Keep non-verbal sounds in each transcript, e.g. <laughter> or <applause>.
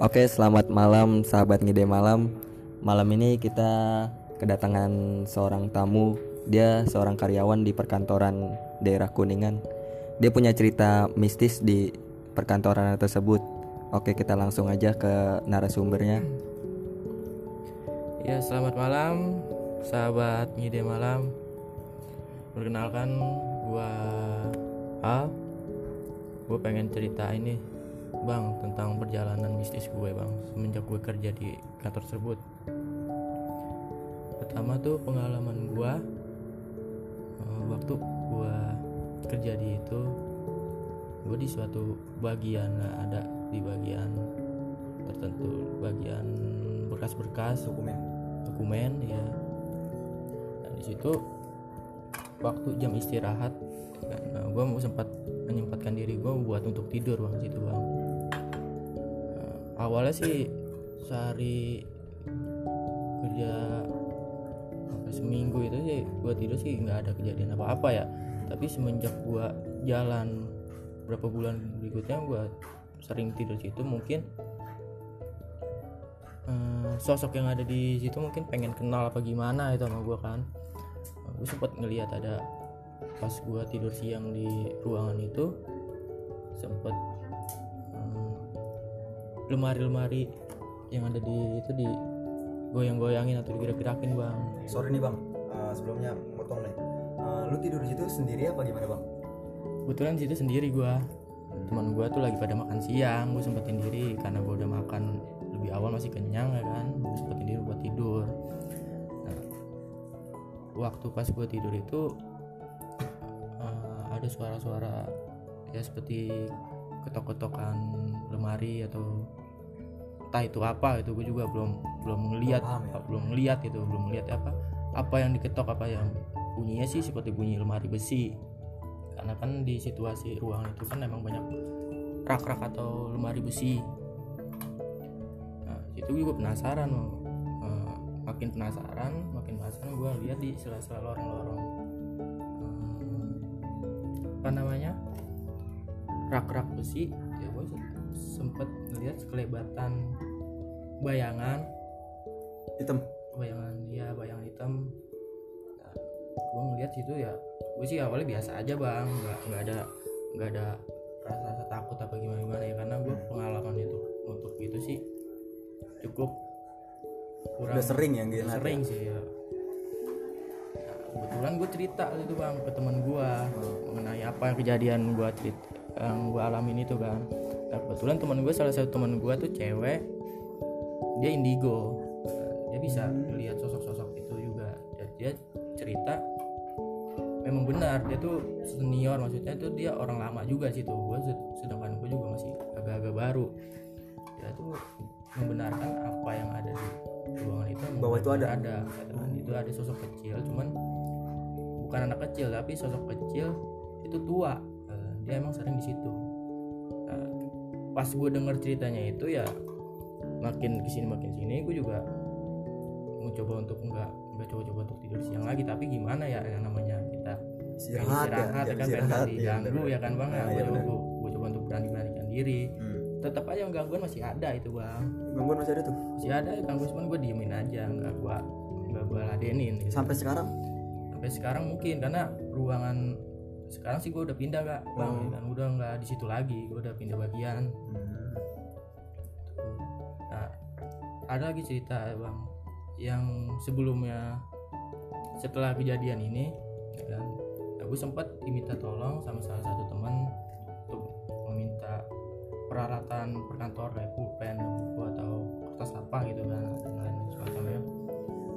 Oke, selamat malam sahabat ngide malam. Malam ini kita kedatangan seorang tamu. Dia seorang karyawan di perkantoran daerah Kuningan. Dia punya cerita mistis di perkantoran tersebut. Oke, kita langsung aja ke narasumbernya. Ya, selamat malam sahabat ngide malam. Perkenalkan gua Al. Gue pengen cerita ini bang tentang perjalanan bisnis gue bang semenjak gue kerja di kantor tersebut. Pertama tuh pengalaman gue uh, waktu gue kerja di itu gue di suatu bagian nah, ada di bagian tertentu bagian berkas-berkas. Dokumen. Dokumen ya. Nah, di situ waktu jam istirahat kan, nah, gue mau sempat menyempatkan diri gue buat untuk tidur bang situ bang. Nah, awalnya sih sehari kerja seminggu itu sih gue tidur sih nggak ada kejadian apa-apa ya. Tapi semenjak gue jalan berapa bulan berikutnya gue sering tidur situ mungkin eh, sosok yang ada di situ mungkin pengen kenal apa gimana itu sama gue kan. Gue sempat ngelihat ada pas gue tidur siang di ruangan itu sempet hmm, lemari-lemari yang ada di itu di goyang-goyangin atau digerak-gerakin bang. Sorry nih bang. Eh, sebelumnya motong nih. Eh, lu tidur di situ sendiri apa gimana bang? Kebetulan di situ sendiri gue teman gue tuh lagi pada makan siang gue sempetin diri. Karena gue udah makan lebih awal masih kenyang ya kan? Gue sempetin diri buat tidur. Nah, waktu pas gue tidur itu eh, ada suara-suara ya seperti ketok-ketokan lemari atau entah itu apa itu gue juga belum belum ngelihat ya? belum ngelihat itu belum ngelihat apa apa yang diketok apa yang bunyinya sih seperti bunyi lemari besi. Karena kan di situasi ruangan itu kan emang banyak rak-rak atau lemari besi. Nah situ gue penasaran mau Eh, makin penasaran makin penasaran gue lihat di sela-sela lorong-lorong eh, apa namanya rak-rak besi. Ya gue sempet ngeliat sekelebatan bayangan. Hitam. Bayangan ya bayangan hitam. Nah, gue ngeliat situ ya gue sih awalnya biasa aja bang. Nggak nggak ada nggak ada rasa, rasa takut apa gimana gimana ya karena gue pengalaman itu untuk itu sih cukup kurang udah sering ya ngeliat sering sih ya. Nah, kebetulan gue cerita itu bang ke teman gue mengenai apa yang kejadian gue cerita yang gue alamin itu kan nah, kebetulan teman gue salah satu teman gue tuh cewek dia indigo. Dia bisa melihat sosok-sosok itu juga. Dan dia cerita memang benar. Dia tuh senior maksudnya tuh dia orang lama juga sih tuh. Gue sedangkan gue juga masih agak-agak baru. Dia tuh membenarkan apa yang ada di ruangan itu Bahwa itu ada? ada katakan itu ada sosok kecil cuman bukan anak kecil tapi sosok kecil itu tua. Eh, dia emang sering di situ. Nah, pas gue denger ceritanya itu ya makin ke sini makin sini gue juga mau coba untuk enggak enggak coba-coba untuk tidur siang lagi. Tapi gimana ya yang namanya kita istirahat, ya, ya kan? pengen istirahat nggak ya, ya kan bang? Ya Nah, gue iya coba gue coba untuk berani beranikan diri. Hmm. tetap aja gangguan masih ada itu bang. Gangguan masih ada tuh? Masih ada gangguan cuman gue diemin aja nggak gue nggak gue ladenin gitu. sampai sekarang? Sampai sekarang mungkin karena ruangan sekarang sih gue udah pindah kak bang Oh. dan udah nggak di situ lagi gue udah pindah bagian. Hmm. Ada lagi cerita bang yang sebelumnya setelah kejadian ini, kan, aku sempat diminta tolong sama salah satu teman untuk meminta peralatan perkantor kayak pulpen, buku atau kertas apa gitu kan, dan semacamnya.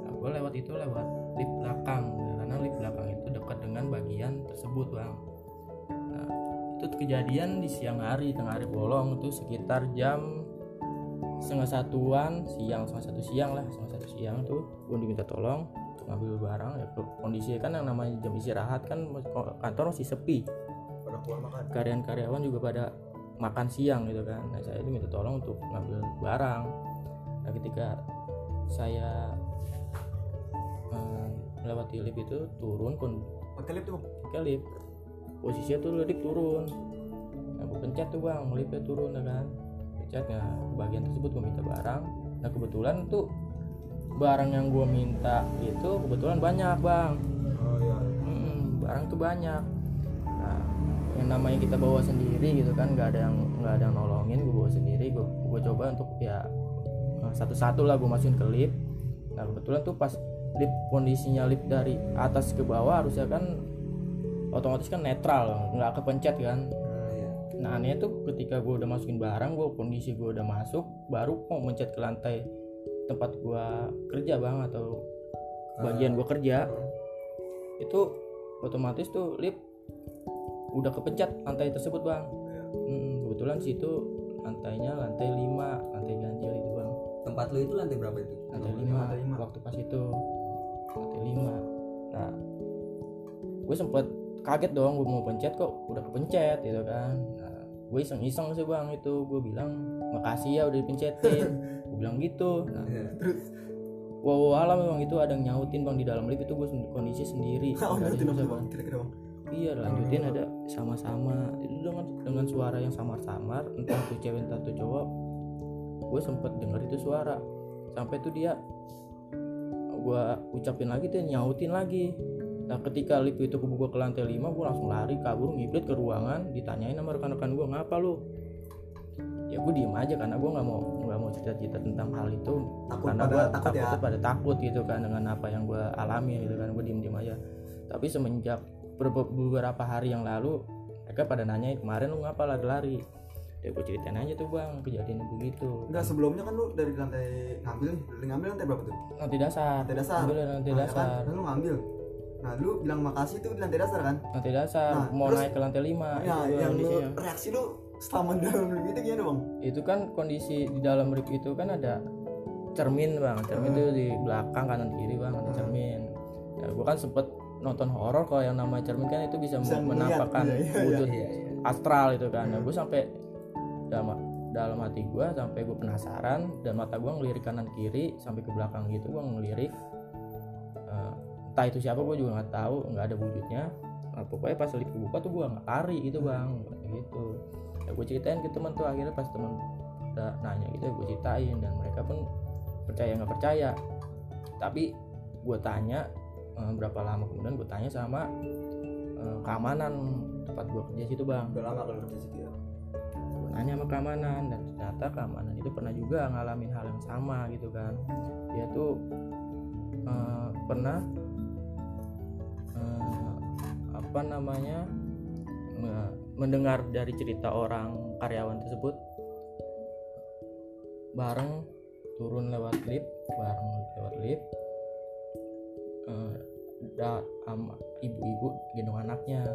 Nah, gue lewat itu lewat lift belakang, karena lift belakang itu dekat dengan bagian tersebut bang. Nah, itu kejadian di siang hari, tengah hari bolong itu sekitar jam setengah satuan siang setengah satu siang lah setengah satu siang tuh gue diminta tolong untuk ngambil barang ya kondisi kan yang namanya jam istirahat kan kantor masih sepi. Pada keluar makan. Karyawan-karyawan juga pada makan siang gitu kan. Nah saya diminta tolong untuk ngambil barang. Nah ketika saya eh, melewati lift itu turun kon pakai lift tuh pakai lift. Posisinya tuh lift turun. Nah gue pencet tuh bang liftnya turun ya kan nah ke bagian tersebut gue minta barang. Nah kebetulan tuh barang yang gue minta itu kebetulan banyak bang. Oh iya. Mm, barang tuh banyak. Nah yang namanya kita bawa sendiri gitu kan nggak ada yang nggak ada yang nolongin gue bawa sendiri. Gue gue coba untuk ya eh, satu-satu lah gue masukin ke lift. Nah kebetulan tuh pas lift kondisinya lift dari atas ke bawah harusnya kan otomatis kan netral nggak kepencet kan nah anehnya tuh ketika gue udah masukin barang gue kondisi gue udah masuk baru mau mencet ke lantai tempat gue kerja bang atau bagian gue kerja. Itu otomatis tuh lift udah kepencet lantai tersebut bang. Iya. Hmm, kebetulan situ lantainya lantai 5 lantai ganjil itu bang. Tempat lu itu lantai berapa itu? Lantai Oh, 5 lantai lima. waktu pas itu. Lantai 5 nah gue sempet kaget dong gue mau pencet kok udah kepencet gitu kan gue iseng-iseng sih bang itu. Gue bilang makasih ya udah dipencetin. <laughs> Gue bilang gitu. Nah, Iya. terus? Wow alam memang itu ada yang nyautin bang di dalam lift itu gue kondisi sendiri. <laughs> Oh siapa, dong bang bang? Kira-kira bang? Iya lanjutin ada sama-sama. Itu dengan dengan suara yang samar-samar entah tuh cewek entah tuh cowok gue sempet denger itu suara. Sampai tuh dia gue ucapin lagi tuh nyautin lagi nah ketika lift itu kebuka ke lantai 5 gue langsung lari kabur ngibrit ke ruangan ditanyain sama rekan-rekan gue ngapa lu? Ya gue diem aja karena gue nggak mau nggak mau cerita-cerita tentang hal itu. Takut karena gue takut takut ya. pada takut gitu kan dengan apa yang gue alami gitu kan gue diem diem aja. Tapi semenjak beberapa, hari yang lalu mereka pada nanya kemarin lu ngapa lari-lari? Ya gue ceritain aja tuh bang kejadian begitu. Enggak sebelumnya kan lu dari lantai ngambil dari ngambil lantai berapa tuh? Nanti dasar. Lantai dasar? Ambil dari lantai Nah, ya dasar. Kan? Dan lu ngambil nah lu bilang makasih tuh di lantai dasar kan? Nanti dasar Nah, mau terus- naik ke lantai 5 ya itu yang lu reaksi lu selama dalam lift itu gimana bang? Itu kan kondisi di dalam lift itu kan ada cermin bang. Cermin Hmm. itu di belakang kanan kiri bang ada cermin. Ya gue kan sempet nonton horor kalau yang namanya cermin kan itu bisa, Bisa menampakkan ngeliat, iya, iya, wujud iya, iya. astral itu kan. Nah, gue sampai dalam dalam hati gue sampai gue penasaran dan mata gue ngelirik kanan kiri sampai ke belakang gitu gue ngelirik entah itu siapa gue juga nggak tahu nggak ada wujudnya. Nah, pokoknya pas lift kebuka tuh gue nggak lari gitu bang. Gitu. Ya gue ceritain ke teman tuh akhirnya pas teman udah nanya gitu gue ceritain. Dan mereka pun percaya nggak percaya. Tapi gue tanya eh, berapa lama kemudian gue tanya sama eh, keamanan tempat gue kerja situ bang. Udah lama kalau kerja situ ya? Gue nanya sama keamanan dan ternyata keamanan itu pernah juga ngalamin hal yang sama gitu kan. Dia tuh eh, pernah apa namanya me- mendengar dari cerita orang karyawan tersebut. Bareng turun lewat lift bareng lewat lift. Eh, da, ama ibu-ibu gendong anaknya.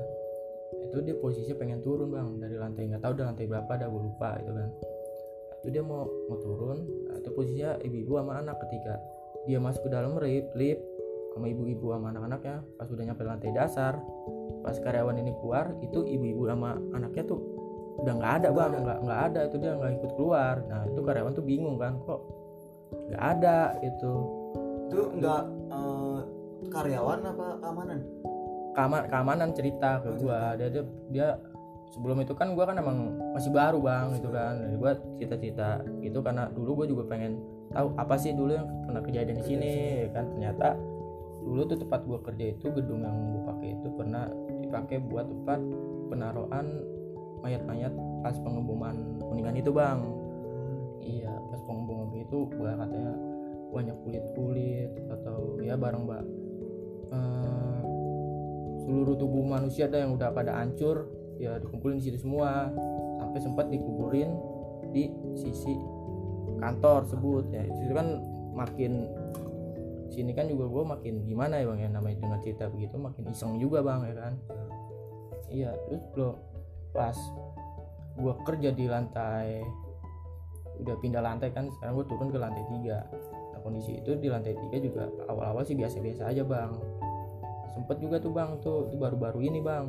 Itu dia posisinya pengen turun bang dari lantai nggak tahu dari lantai berapa dah gue lupa itu kan. Itu dia mau mau turun nah, itu posisinya ibu-ibu sama anak ketika dia masuk ke dalam lift lift sama ibu-ibu sama anak-anaknya. Pas udah nyampe lantai dasar pas karyawan ini keluar itu ibu-ibu sama anaknya tuh udah nggak ada bang. Nggak nggak ada itu dia nggak ikut keluar. Nah itu karyawan tuh bingung kan kok nggak ada? Itu itu enggak eh, karyawan apa keamanan? Kamar keamanan cerita ke gua. dia, dia dia sebelum itu kan gua kan emang masih baru bang itu kan. Jadi gua cerita-cerita itu karena dulu gua juga pengen tahu apa sih dulu yang pernah kejadian di sini ya kan. Ternyata dulu tuh tempat gua kerja itu gedung yang gua pakai itu pernah dipakai buat tempat penaruhan mayat-mayat pas pengeboman kuningan itu bang. Iya pas pengeboman itu gua katanya banyak kulit-kulit atau ya barang mbak. Eh, seluruh tubuh manusia ada yang udah pada hancur ya dikumpulin di situ semua. Sampai sempat dikuburin di sisi kantor sebut ya itu kan makin sini kan juga gue makin gimana ya bang ya namanya dengan cerita begitu makin iseng juga bang ya kan? Iya terus belum pas gue kerja di lantai udah pindah lantai kan sekarang gue turun ke lantai tiga. Nah kondisi itu di lantai tiga juga awal-awal sih biasa-biasa aja bang. Sempet juga tuh bang tuh baru-baru ini bang.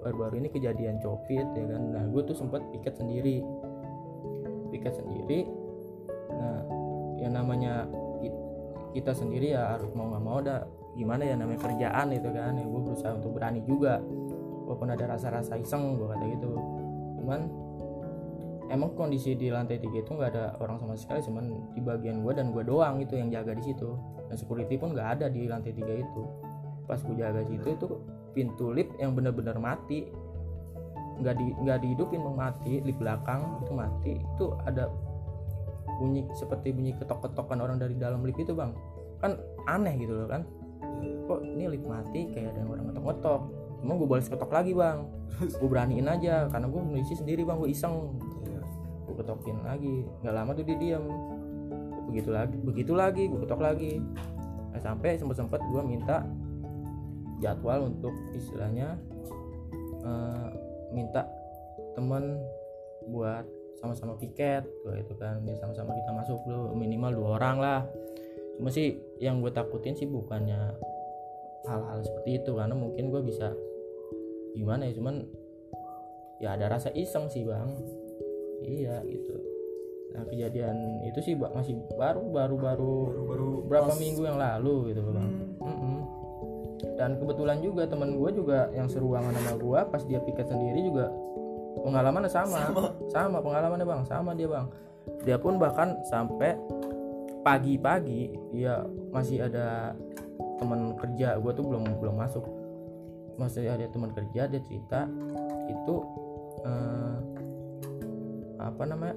Baru-baru ini kejadian covid ya kan? Nah gue tuh sempet piket sendiri. Piket sendiri. Nah yang namanya kita sendiri ya harus mau nggak mau ada gimana ya namanya kerjaan itu kan. Ya gue berusaha untuk berani juga walaupun ada rasa-rasa iseng gue kata gitu. Cuman emang kondisi di lantai tiga itu nggak ada orang sama sekali cuman di bagian gua dan gua doang itu yang jaga di situ. Dan security pun nggak ada di lantai tiga itu. Pas gua jaga situ itu pintu lift yang bener-bener mati. Nggak di nggak dihidupin mati lift belakang itu mati. Itu ada bunyi seperti bunyi ketok-ketokan orang dari dalam lift itu bang. Kan aneh gitu loh kan. Kok ini lift mati kayak ada orang ngetok-ngetok? Emang gue boleh ketok lagi bang. Gue beraniin aja karena gue mengisi sendiri bang. Gue iseng. Gue ketokin lagi. Nggak lama tuh dia diam begitu lagi begitu lagi gue ketok lagi. Nah, sampai sempet sempet gue minta jadwal untuk istilahnya eh, minta temen buat sama-sama piket itu kan biar sama-sama kita masuk dulu minimal dua orang lah. Cuma sih yang gue takutin sih bukannya hal-hal seperti itu karena mungkin gue bisa gimana ya cuman ya ada rasa iseng sih bang. Iya gitu. Nah kejadian itu sih masih baru baru baru baru berapa pas- minggu yang lalu gitu bang. Hmm. Mm-mm. dan kebetulan juga teman gue juga yang seruangan sama gue pas dia piket sendiri juga pengalamannya sama. Sama, pengalamannya bang. Sama dia bang. Dia pun bahkan sampai pagi-pagi dia masih ada teman kerja. Gue tuh belum belum masuk. Masih ada teman kerja dia cerita itu eh, apa namanya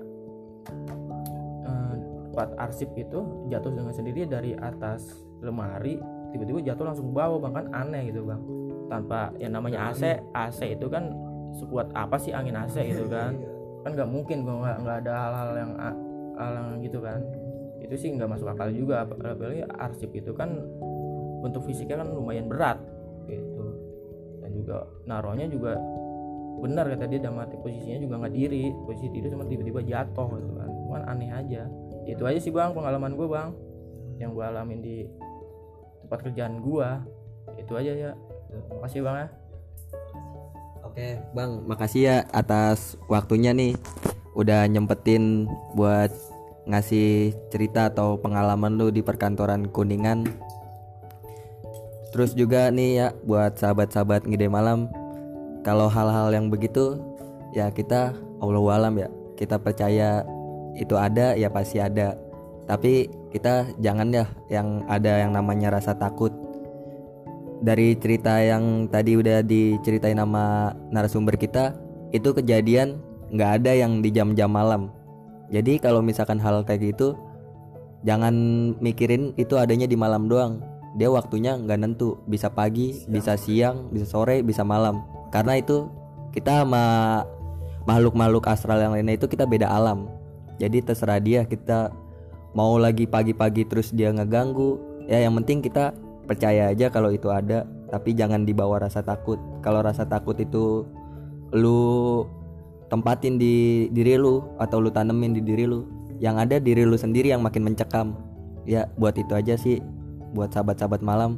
eh, tempat arsip itu jatuh dengan sendiri dari atas lemari tiba-tiba jatuh langsung ke bawah bahkan aneh gitu bang. Tanpa yang namanya AC AC itu kan sekuat apa sih angin AC gitu kan? kan nggak mungkin gua nggak nggak ada hal-hal yang hal yang gitu kan. Itu sih nggak masuk akal juga ap- apalagi arsip itu kan bentuk fisiknya kan lumayan berat gitu. Dan juga naruhnya juga benar kata dia dalam arti posisinya juga nggak diri posisi tidur cuma tiba-tiba jatuh gitu kan. Cuman aneh aja. Itu aja sih bang pengalaman gue bang. Yang gue alamin di tempat kerjaan gue itu aja ya. Makasih bang ya Oke, Bang, makasih ya atas waktunya nih. Udah nyempetin buat ngasih cerita atau pengalaman lu di perkantoran Kuningan. Terus juga nih ya buat sahabat-sahabat ngide malam, kalau hal-hal yang begitu ya kita Allah alam ya. Kita percaya itu ada ya pasti ada. Tapi kita jangan ya yang ada yang namanya rasa takut dari cerita yang tadi udah diceritain sama narasumber kita itu kejadian nggak ada yang di jam-jam malam. Jadi kalau misalkan hal kayak gitu jangan mikirin itu adanya di malam doang. Dia waktunya nggak nentu. Bisa pagi bisa siang bisa sore bisa malam. Karena itu kita sama makhluk-makhluk astral yang lainnya itu kita beda alam. Jadi terserah dia kita mau lagi pagi-pagi terus dia ngeganggu ya yang penting kita percaya aja kalau itu ada tapi jangan dibawa rasa takut. Kalau rasa takut itu lu tempatin di diri lu atau lu tanemin di diri lu. Yang ada diri lu sendiri yang makin mencekam. Ya buat itu aja sih. Buat sahabat-sahabat malam.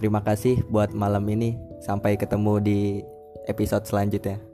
Terima kasih buat malam ini. Sampai ketemu di episode selanjutnya